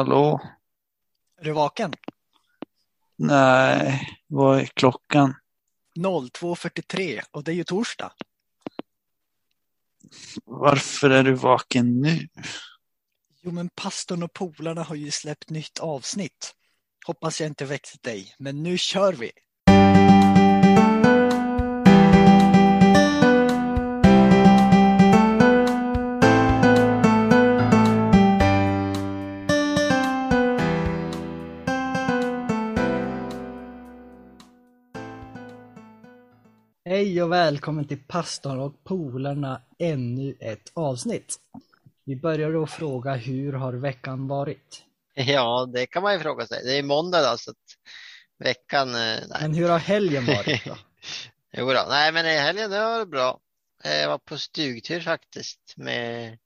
Hallå? Är du vaken? Nej, vad är klockan? 02.43 och det är ju torsdag. Varför är du vaken nu? Jo men pastorn och polarna har ju släppt nytt avsnitt. Hoppas jag inte väckt dig, men nu kör vi! Hej och välkommen till pastorn och polarna ännu ett avsnitt. Vi börjar då fråga hur har veckan varit? Ja, det kan man ju fråga sig. Det är måndag då, så veckan... eh, Nej. Men hur har helgen varit då? Jo då. Nej, men i helgen det var bra. Jag var på stugtur faktiskt med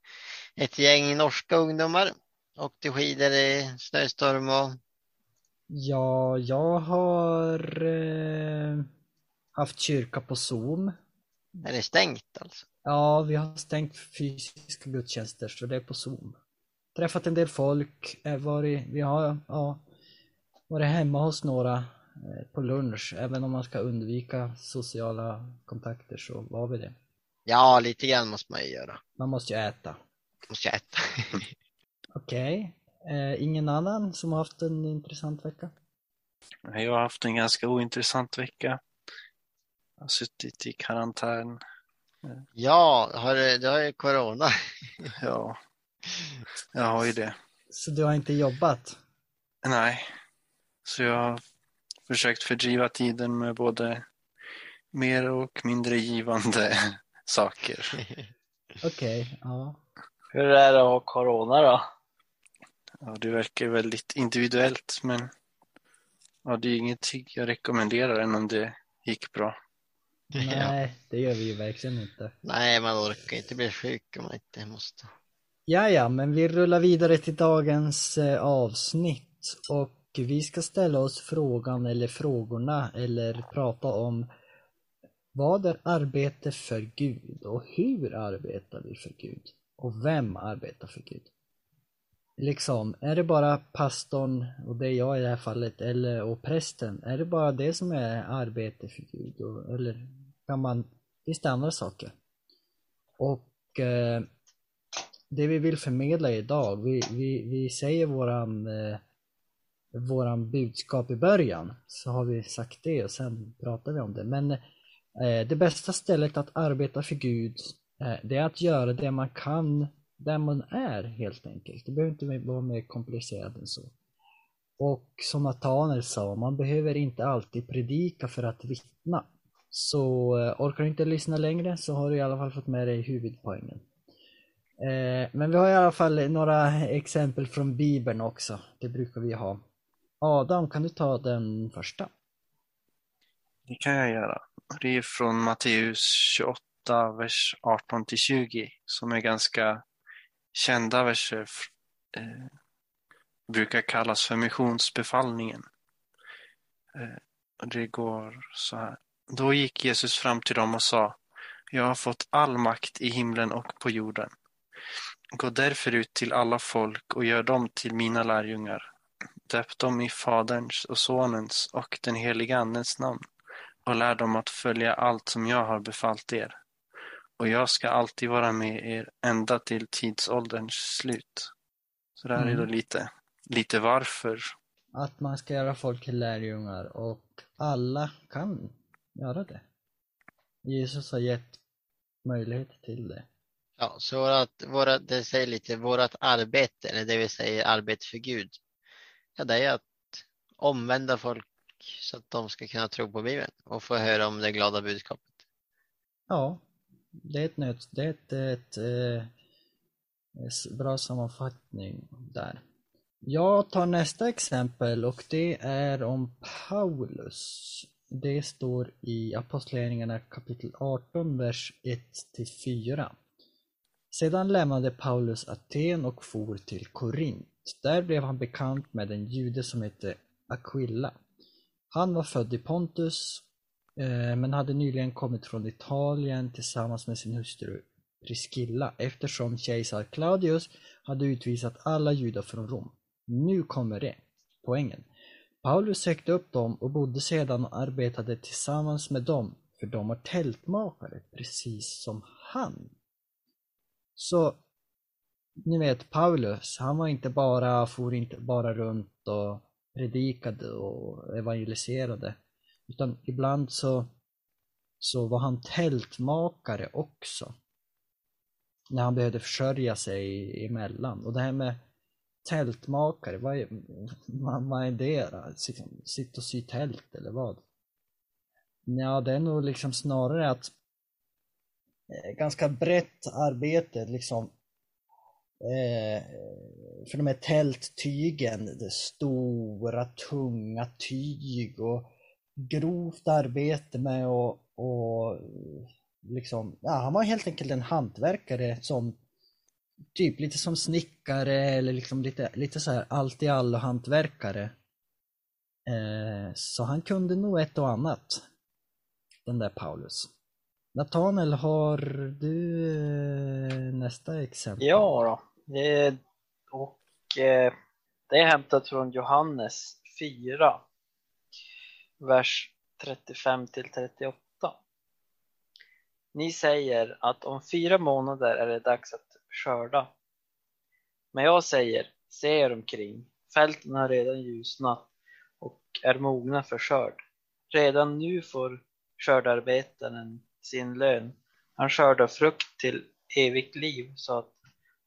ett gäng norska ungdomar. Åkte skidor i snöstorm och Ja, jag har eh, haft kyrka på Zoom. är det stängt alltså. Ja, vi har stängt fysiska gudstjänster så det är på Zoom. Träffat en del folk, eh, varit, vi har ja, varit hemma hos några eh, på lunch. Även om man ska undvika sociala kontakter så var vi det. Ja, lite grann måste man ju göra. Man måste ju äta. Måste jag äta. Okej. Eh, ingen annan som har haft en intressant vecka? Jag har haft en ganska ointressant vecka. Har suttit i karantän. Ja, har du, du har ju corona. Ja, jag har ju det. Så du har inte jobbat? Nej, så jag har försökt fördriva tiden med både mer och mindre givande saker. Okej, ja. Hur är det att ha corona då? Ja, det verkar väldigt individuellt, men ja, det är ingenting jag rekommenderar än om det gick bra. Nej, det gör vi ju verkligen inte. Nej, man orkar inte bli sjuk om man inte måste. Ja, ja, men vi rullar vidare till dagens eh, avsnitt och vi ska ställa oss frågan eller frågorna eller prata om vad är arbete för Gud och hur arbetar vi för Gud och vem arbetar för Gud? Liksom, är det bara pastorn och det är jag i det här fallet eller och prästen, är det bara det som är arbete för Gud och, eller kan man, finns det andra saker? Och eh, det vi vill förmedla idag, vi, vi, vi säger våran, eh, våran budskap i början, så har vi sagt det och sen pratar vi om det. Men eh, det bästa stället att arbeta för Gud, eh, det är att göra det man kan där man är helt enkelt. Det behöver inte vara mer komplicerat än så. Och som Nathanael sa, man behöver inte alltid predika för att vittna. Så eh, orkar du inte lyssna längre så har du i alla fall fått med dig huvudpoängen. Eh, men vi har i alla fall några exempel från Bibeln också. Det brukar vi ha. Adam, kan du ta den första? Det kan jag göra. Det är från Matteus 28, vers 18 till 20, som är ganska kända verser. Eh, brukar kallas för missionsbefallningen. Eh, och det går så här. Då gick Jesus fram till dem och sa, jag har fått all makt i himlen och på jorden. Gå därför ut till alla folk och gör dem till mina lärjungar. Döp dem i Faderns och Sonens och den helige Andens namn och lär dem att följa allt som jag har befallt er. Och jag ska alltid vara med er ända till tidsålderns slut. Så det här är då Mm. lite, lite varför. Att man ska göra folk till lärjungar och alla kan göra det. Jesus har gett möjlighet till det. Ja, så vårat, våra, det säger lite, vårat arbete, eller det vi säger arbete för Gud, ja det är att omvända folk så att de ska kunna tro på Bibeln och få höra om det glada budskapet. Ja, det är ett nöt, det är ett, ett, eh, ett, bra sammanfattning där. Jag tar nästa exempel och det är om Paulus. Det står i Apostlagärningarna kapitel 18, vers 1-4. Sedan lämnade Paulus Aten och for till Korint. Där blev han bekant med en jude som hette Aquilla. Han var född i Pontus Eh, men hade nyligen kommit från Italien tillsammans med sin hustru Priscilla eftersom kejsar Claudius hade utvisat alla judar från Rom. Nu kommer det, poängen. Paulus sökte upp dem och bodde sedan och arbetade tillsammans med dem, för de var tältmakare, precis som han. Så, ni vet Paulus, han var inte bara, for inte bara runt och predikade och evangeliserade, utan ibland så, så var han tältmakare också. När han behövde försörja sig emellan. Och det här med tältmakare, vad är, vad, är det då? Liksom, sitta och sy tält eller vad? Ja, det är nog liksom snarare att eh, ganska brett arbete liksom eh, för de här tälttygen, det stora tunga tyg och grovt arbete med och, och liksom, ja han var helt enkelt en hantverkare som typ lite som snickare eller liksom lite, lite så här allt i allo hantverkare. Eh, så han kunde nog ett och annat. Den där Paulus. Nathanael, har du eh, nästa exempel? Ja då. Det, och eh, det är hämtat från Johannes 4, vers 35 till 38. Ni säger att om fyra månader är det dags att skörda. Men jag säger, se er omkring. Fälten har redan ljusnat och är mogna för skörd. Redan nu får skördarbetaren sin lön. Han skördar frukt till evigt liv så att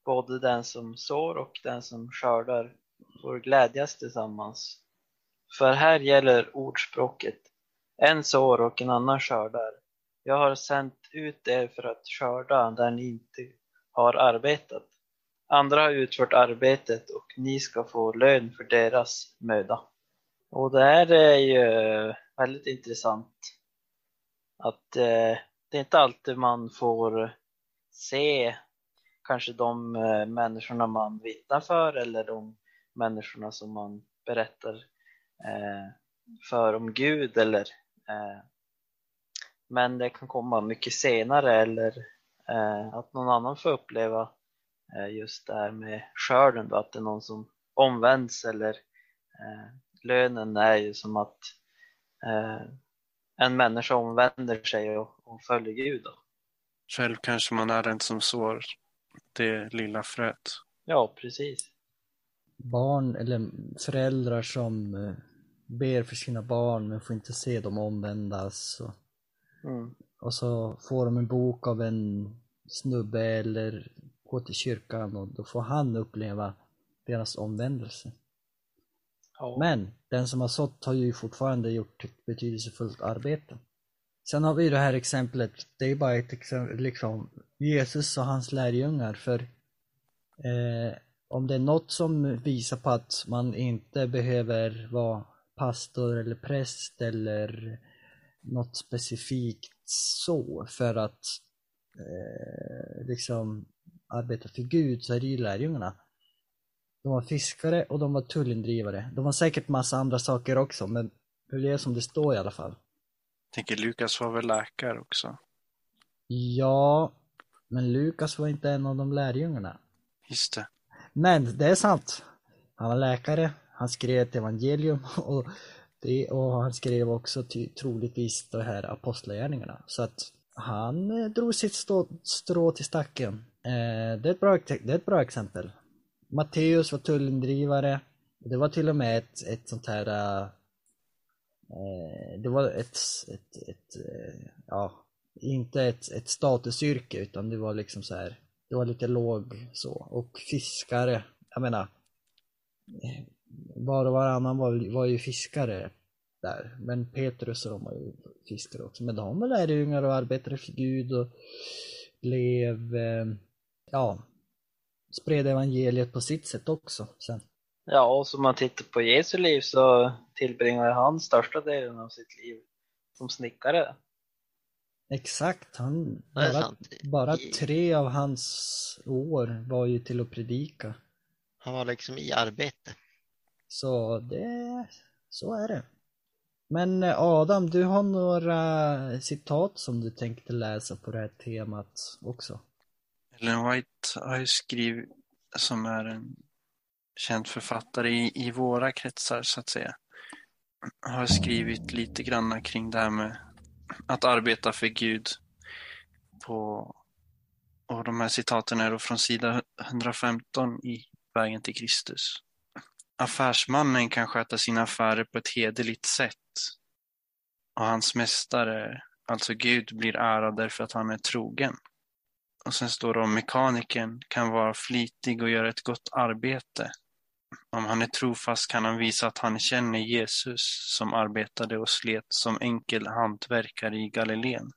både den som sår och den som skördar får glädjas tillsammans. För här gäller ordspråket, en sår och en annan skördar. Jag har sänt ut er för att skörda där ni inte har arbetat. Andra har utfört arbetet och ni ska få lön för deras möda. Och det här är ju väldigt intressant. Att eh, det är inte alltid man får se kanske de eh, människorna man vittnar för eller de människorna som man berättar för om Gud eller eh, men det kan komma mycket senare eller eh, att någon annan får uppleva eh, just det här med skörden då, att det är någon som omvänds eller eh, lönen är ju som att eh, en människa omvänder sig och, och följer Gud. Då. Själv kanske man är den som sår det lilla fröet. Ja, precis. Barn eller föräldrar som eh, ber för sina barn men får inte se dem omvändas. Och, Mm. och så får de en bok av en snubbe eller går till kyrkan och då får han uppleva deras omvändelse. Ja. Men den som har sått har ju fortfarande gjort ett betydelsefullt arbete. Sen har vi det här exemplet, det är bara ett exempel, liksom Jesus och hans lärjungar för eh, om det är något som visar på att man inte behöver vara pastor eller präst eller något specifikt så för att eh, liksom arbeta för Gud så är det ju lärjungarna. De var fiskare och de var tullindrivare. De var säkert massa andra saker också men det är som det står i alla fall. Jag tänker Lukas var väl läkare också. Ja, men Lukas var inte en av de lärjungarna. Just det. Men det är sant. Han var läkare, han skrev ett evangelium och, det, och han skrev också ty, troligtvis de här apostlagärningarna. Så att han eh, drog sitt stå, strå till stacken. Eh, det, är ett bra, det är ett bra exempel. Matteus var tullindrivare. Det var till och med ett, ett sånt här eh, det var ett, ett, ett eh, ja, inte ett, ett statusyrke utan det var liksom så här det var lite låg så och fiskare, jag menar eh, var och varannan var, var ju fiskare där men Petrus och de var ju fiskare också men de var lärjungar och arbetade för Gud och blev eh, ja spred evangeliet på sitt sätt också sen. Ja, och som man tittar på Jesu liv så tillbringar han största delen av sitt liv som snickare. Exakt, han, bara, bara tre av hans år var ju till att predika. Han var liksom i arbete. Så det, så är det. Men eh, Adam, du har några citat som du tänkte läsa på det här temat också? Ellen White har ju skrivit, som är en känd författare i, i våra kretsar så att säga. Har skrivit lite grann kring det här med att arbeta för Gud. På, och de här citaten är då från sida 115 i Vägen till Kristus. Affärsmannen kan sköta sina affärer på ett hederligt sätt. Och hans mästare, alltså Gud, blir ärad därför att han är trogen. Och sen står det om mekanikern kan vara flitig och göra ett gott arbete. Om han är trofast kan han visa att han känner Jesus som arbetade och slet som enkel hantverkare i Galileen.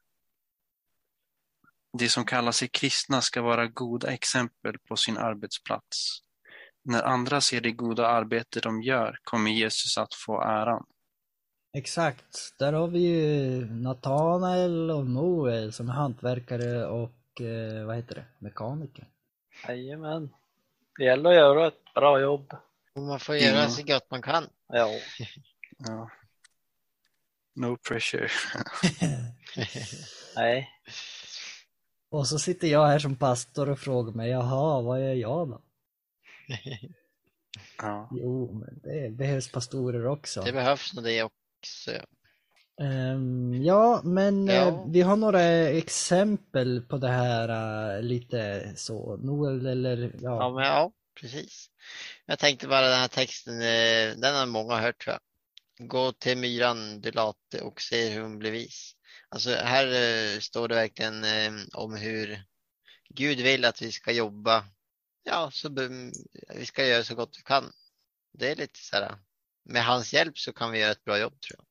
De som kallar sig kristna ska vara goda exempel på sin arbetsplats. När andra ser det goda arbete de gör kommer Jesus att få äran. Exakt, där har vi ju Natanael och Noel som är hantverkare och eh, vad heter det, mekaniker. Jajamän. Det gäller att göra ett bra jobb. Och man får göra Mm. så gott man kan. Ja. Ja. No pressure. Nej. Och så sitter jag här som pastor och frågar mig, jaha, vad är jag då? Ja. Jo, men det behövs pastorer också. Det behövs nog det också. Ehm, ja, men Ja. eh, vi har några exempel på det här eh, lite så, Noel eller Ja, ja. men ja, precis. Jag tänkte bara den här texten, eh, den har många hört tror jag. Gå till myran du late och se hur hon blir vis. Alltså här eh, står det verkligen eh, om hur Gud vill att vi ska jobba. Ja, så be- vi ska göra så gott vi kan. Det är lite så här, med hans hjälp så kan vi göra ett bra jobb tror jag.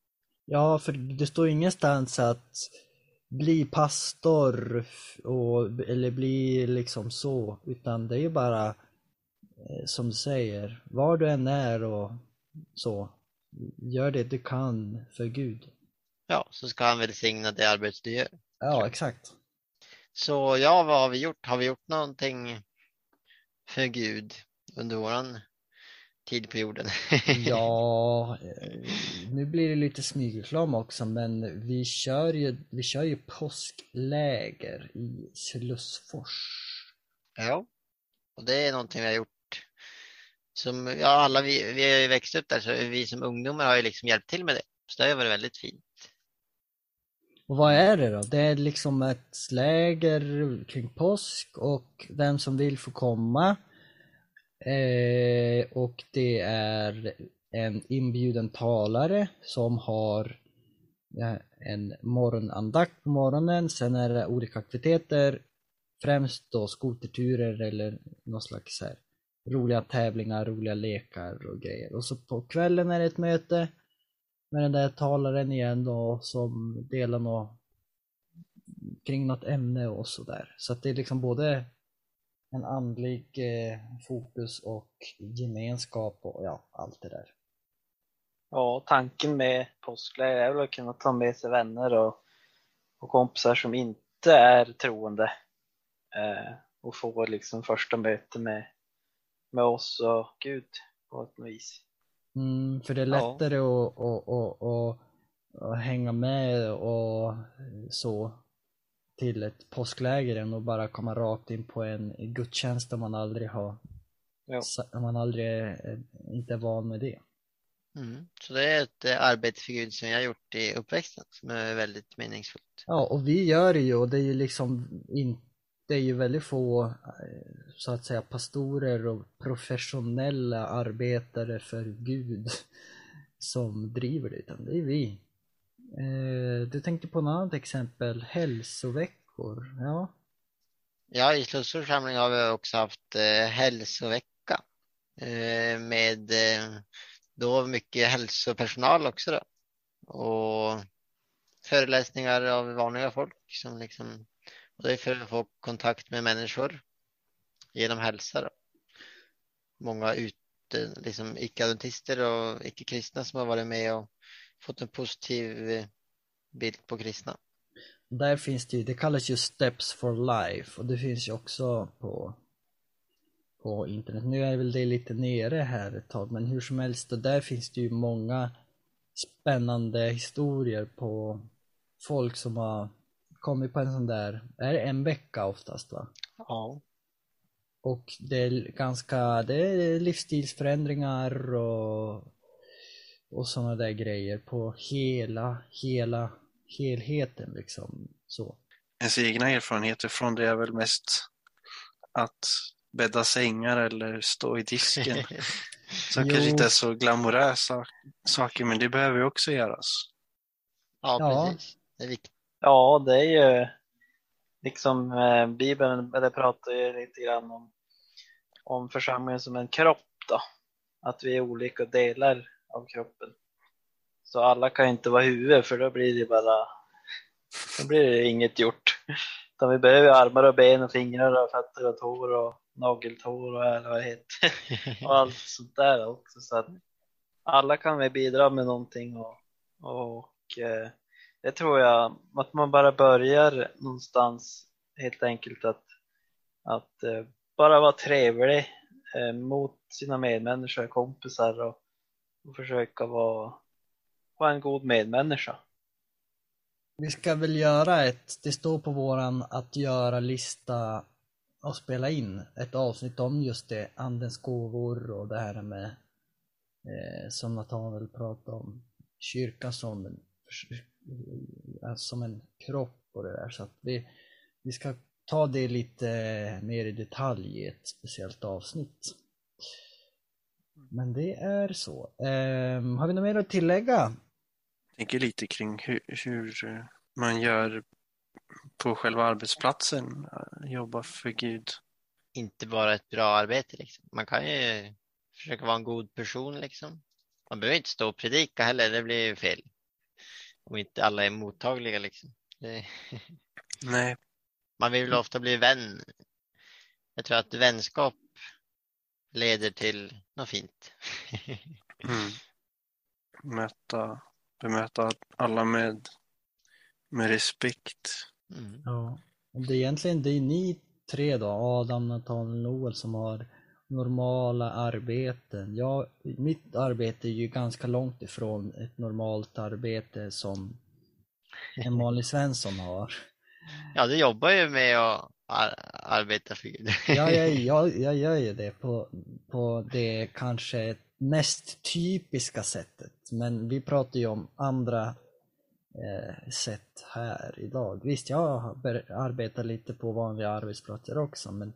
Ja, för det står ingenstans att bli pastor och, eller bli liksom så, utan det är ju bara eh, som du säger, var du än är och så, gör det du kan för Gud. Ja, så ska han välsigna det arbete du gör. Ja, exakt. Så ja, vad har vi gjort? Har vi gjort någonting för Gud under våran tid på jorden? Ja, eh, nu blir det lite smygreklam också, men vi kör ju, vi kör ju påskläger i Slussfors. Ja, och det är någonting vi har gjort. Som, ja, alla vi, vi har ju växt upp där, så vi som ungdomar har ju liksom hjälpt till med det. Så det har varit väldigt fint. Och vad är det då? Det är liksom ett läger kring påsk och vem som vill får komma. Eh, och det är en inbjuden talare som har eh, en morgonandakt på morgonen. Sen är det olika aktiviteter, främst då skoterturer eller någon slags här, roliga tävlingar, roliga lekar och grejer. Och så på kvällen är det ett möte med den där talaren igen då som delar något kring något ämne och sådär. Så att det är liksom både en andlig eh, fokus och gemenskap och ja, allt det där. Ja, tanken med påskläger är väl att kunna ta med sig vänner och, och kompisar som inte är troende eh, och få liksom första möte med, med oss och Gud på ett vis. Mm, för det är Ja. lättare att, att, att, att, att hänga med och så till ett påskläger än att bara komma rakt in på en gudstjänst där man aldrig har, Ja. om man aldrig är, inte är van med det. Mm. Så det är ett eh, arbete för Gud som jag har gjort i uppväxten som är väldigt meningsfullt. Ja, och vi gör det ju och det är ju liksom inte det är ju väldigt få eh, så att säga pastorer och professionella arbetare för Gud som driver det utan det är vi. Eh, du tänkte på något annat exempel, hälsoveckor. Ja, Ja, i Slussors församling har vi också haft eh, hälsovecka med då mycket hälsopersonal också då. Och föreläsningar av vanliga folk som liksom, och det är för att få kontakt med människor genom hälsa då. Många ute, liksom icke-adventister och icke-kristna som har varit med och fått en positiv eh, bild på kristna. där finns det ju, det kallas ju Steps for Life och det finns ju också på på internet. Nu är väl det lite nere här ett tag men hur som helst, och där finns det ju många spännande historier på folk som har kommit på en sån där, är det en vecka oftast va? Ja. och det är ganska, det är livsstilsförändringar och, och sådana där grejer på hela, hela helheten liksom. Så. Ens egna erfarenheter från det är väl mest att bädda sängar eller stå i disken. Som Jo. kanske inte är så glamorösa saker, men det behöver ju också göras. Ja, Ja. precis. Det är viktigt. Ja, det är ju liksom eh, Bibeln det pratar ju lite grann om, om församlingen som en kropp då. Att vi är olika delar av kroppen. Så alla kan ju inte vara huvud för då blir det bara, då blir det inget gjort. Utan vi behöver armar och ben och fingrar och fötter och tår och nageltår och eller vad det heter. och allt sånt där också. Så att alla kan vi bidra med någonting och, och eh, det tror jag att man bara börjar någonstans helt enkelt att, att eh, bara vara trevlig eh, mot sina medmänniskor, kompisar och, och försöka vara, vara en god medmänniska. Vi ska väl göra ett, det står på våran att göra-lista och spela in ett avsnitt om just det, andens gåvor och det här med eh, som Nathanael pratade om, kyrkan som som en kropp och det där så att vi, vi ska ta det lite mer i detalj i ett speciellt avsnitt. Men det är så. Ehm, har vi något mer att tillägga? tänker lite kring hur, hur eh, man gör på själva arbetsplatsen, eh, jobba för Gud. Inte bara ett bra arbete liksom. Man kan ju försöka vara en god person liksom. Man behöver inte stå och predika heller, det blir ju fel. Om inte alla är mottagliga liksom. Det, Nej, man vill ofta bli vän. Jag tror att vänskap leder till något fint. mm. möta, bemöta alla med, med respekt. Mm. Ja, och det är egentligen det är ni tre då, Adam, Nathaniel och Noel som har normala arbeten. Jag, mitt arbete är ju ganska långt ifrån ett normalt arbete som en vanlig Svensson har. Ja, du jobbar ju med att ar arbeta för Gud. Ja, jag, jag, jag gör ju det på, på det kanske mest typiska sättet. Men vi pratar ju om andra eh, sätt här idag. Visst, jag arbetat lite på vanliga arbetsplatser också, men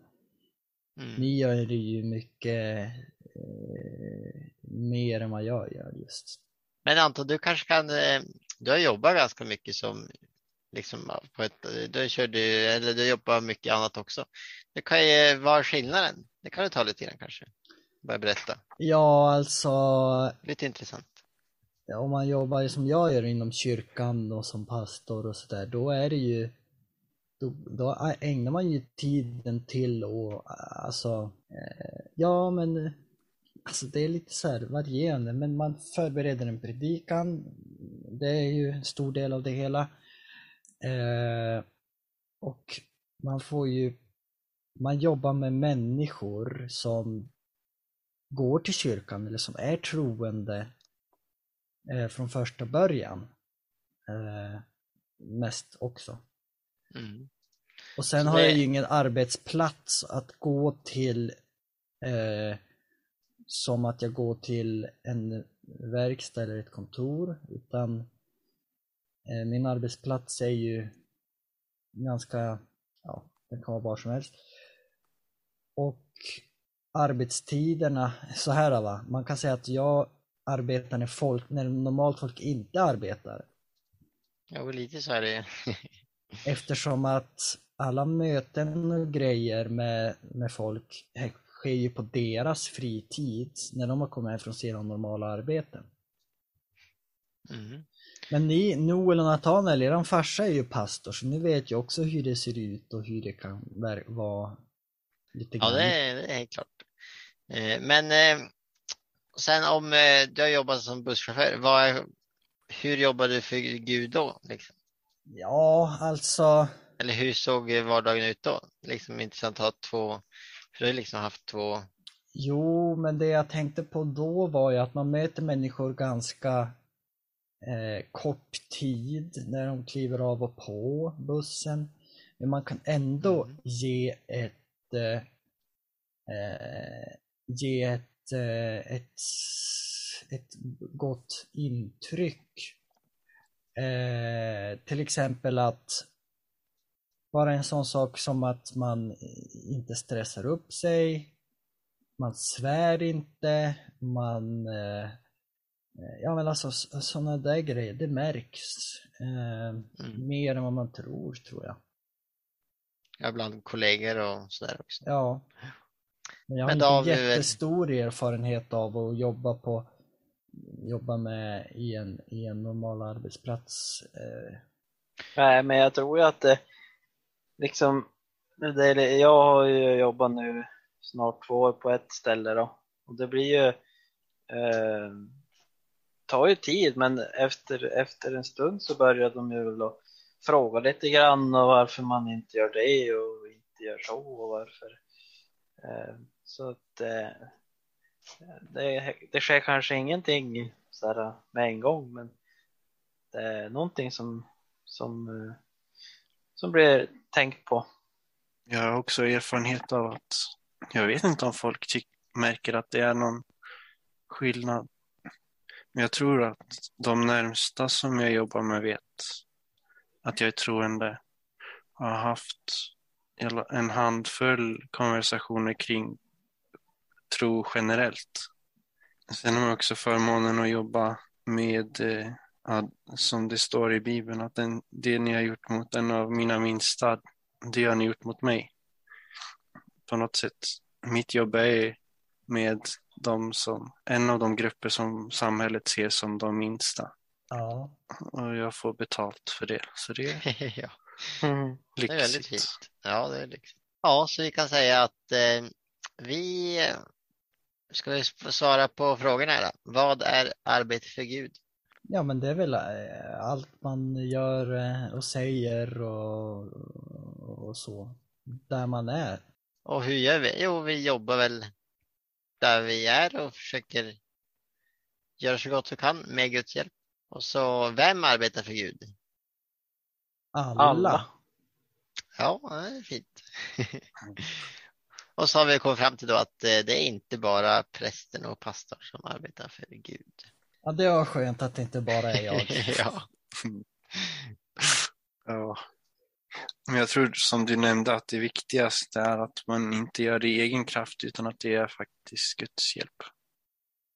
Mm. ni gör det ju mycket eh, mer än vad jag gör just. Men Anton, du kanske kan, eh, du har jobbat ganska mycket som, liksom på ett, du körde, eller du jobbar mycket annat också. Det kan ju vara skillnaden. Det kan du ta lite grann kanske. Börja berätta. Ja, alltså Lite intressant. om man jobbar som jag gör inom kyrkan och som pastor och sådär, då är det ju då, då ägnar man ju tiden till och alltså, eh, ja men alltså det är lite så här varierande, men man förbereder en predikan, det är ju en stor del av det hela. Eh, och man får ju, man jobbar med människor som går till kyrkan eller som är troende eh, från första början. Eh, mest också. Mm. Och sen Så har det- jag ju ingen arbetsplats att gå till eh, som att jag går till en verkstad eller ett kontor utan eh, min arbetsplats är ju ganska, ja, den kan vara var som helst. Och arbetstiderna, så här va, man kan säga att jag arbetar när, folk, när normalt folk inte arbetar. Jo, lite så är det. Eftersom att alla möten och grejer med, med folk sker ju på deras fritid när de har kommit hem från sina normala arbeten. Mm. Men ni, Noel och Nathanael, er farsa är ju pastor så ni vet ju också hur det ser ut och hur det kan vara lite Ja, grann. det är, det är klart. Eh, Men eh, sen om eh, du har jobbat som busschaufför, vad hur jobbar du för Gud då? Liksom? Ja, alltså Eller hur såg vardagen ut då? Liksom intressant att ha två, för du har liksom haft två, Jo, men det jag tänkte på då var ju att man möter människor ganska eh, kort tid när de kliver av och på bussen. Men man kan ändå Mm. ge ett, eh, eh, ge ett, eh, ett, ett gott intryck. Eh, till exempel att bara en sån sak som att man inte stressar upp sig, man svär inte, man eh, Ja men alltså sådana där grejer, det märks eh, Mm. mer än vad man tror tror jag. Ja, bland kollegor och sådär också. Ja. Men jag har Men inte vi väl- jättestor erfarenhet av att jobba på jobba med i en, i en normal arbetsplats. Eh. Nej, men jag tror ju att det liksom, det är, jag har ju jobbat nu snart två år på ett ställe då och det blir ju, eh, tar ju tid men efter, efter en stund så börjar de ju då fråga lite grann och varför man inte gör det och inte gör så och varför. Eh, så att eh, det, det sker kanske ingenting så här eh, med en gång men det är någonting som som, eh, som blir tänkt på. Jag har också erfarenhet av att jag vet inte om folk tyck, märker att det är någon skillnad. Men jag tror att de närmsta som jag jobbar med vet att jag är troende har haft en handfull konversationer kring tro generellt. Sen har jag också förmånen att jobba med, eh, att, som det står i Bibeln, att den, det ni har gjort mot en av mina minsta, det har ni gjort mot mig. På något sätt. Mitt jobb är med de som, en av de grupper som samhället ser som de minsta. ja. Och jag får betalt för det. Så det är ja, Mm. det är väldigt fint. Ja, det är lyxigt. Ja, så vi kan säga att eh, vi ska vi få svara på frågorna här då. Vad är arbete för Gud? ja men det är väl eh, allt man gör eh, och säger och, och så. Där man är. Och hur gör vi? Jo, vi jobbar väl där vi är och försöker göra så gott vi kan med Guds hjälp. Och så, vem arbetar för Gud? Alla. Alla. Ja, det är fint. Och så har vi kommit fram till då att eh, det är inte bara prästen och pastorn som arbetar för Gud. Ja det var skönt att det inte bara är jag. ja. Ja. Men jag tror som du nämnde att det viktigaste är att man inte gör det i egen kraft utan att det är faktiskt Guds hjälp.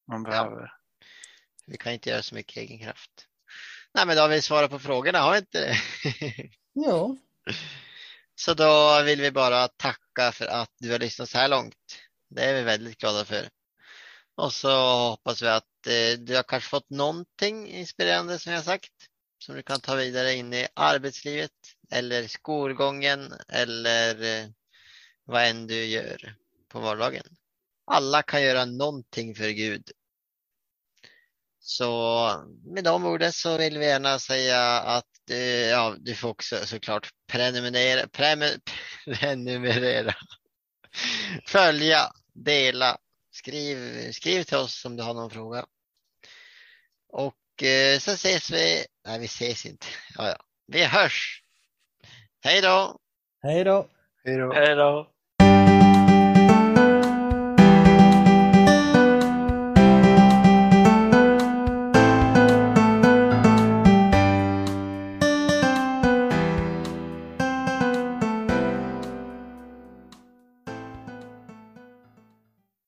Man behöver. Vi kan inte göra så mycket egen kraft. Nej, men då har vi svarat på frågorna, har vi inte det? Ja. Så då vill vi bara tacka för att du har lyssnat så här långt. Det är vi väldigt glada för. Och så hoppas vi att eh, du har kanske fått någonting inspirerande som jag sagt. Som du kan ta vidare in i arbetslivet eller skolgången eller eh, vad än du gör på vardagen. Alla kan göra någonting för Gud. Så med de orden så vill vi gärna säga att eh, ja, du får också såklart prenumerera, prem- prenumerera, följa, dela, skriv, skriv till oss om du har någon fråga. Och eh, så ses vi, nej vi ses inte, ja, ja. vi hörs. Hej då! Hej då. Hej då. Hej då!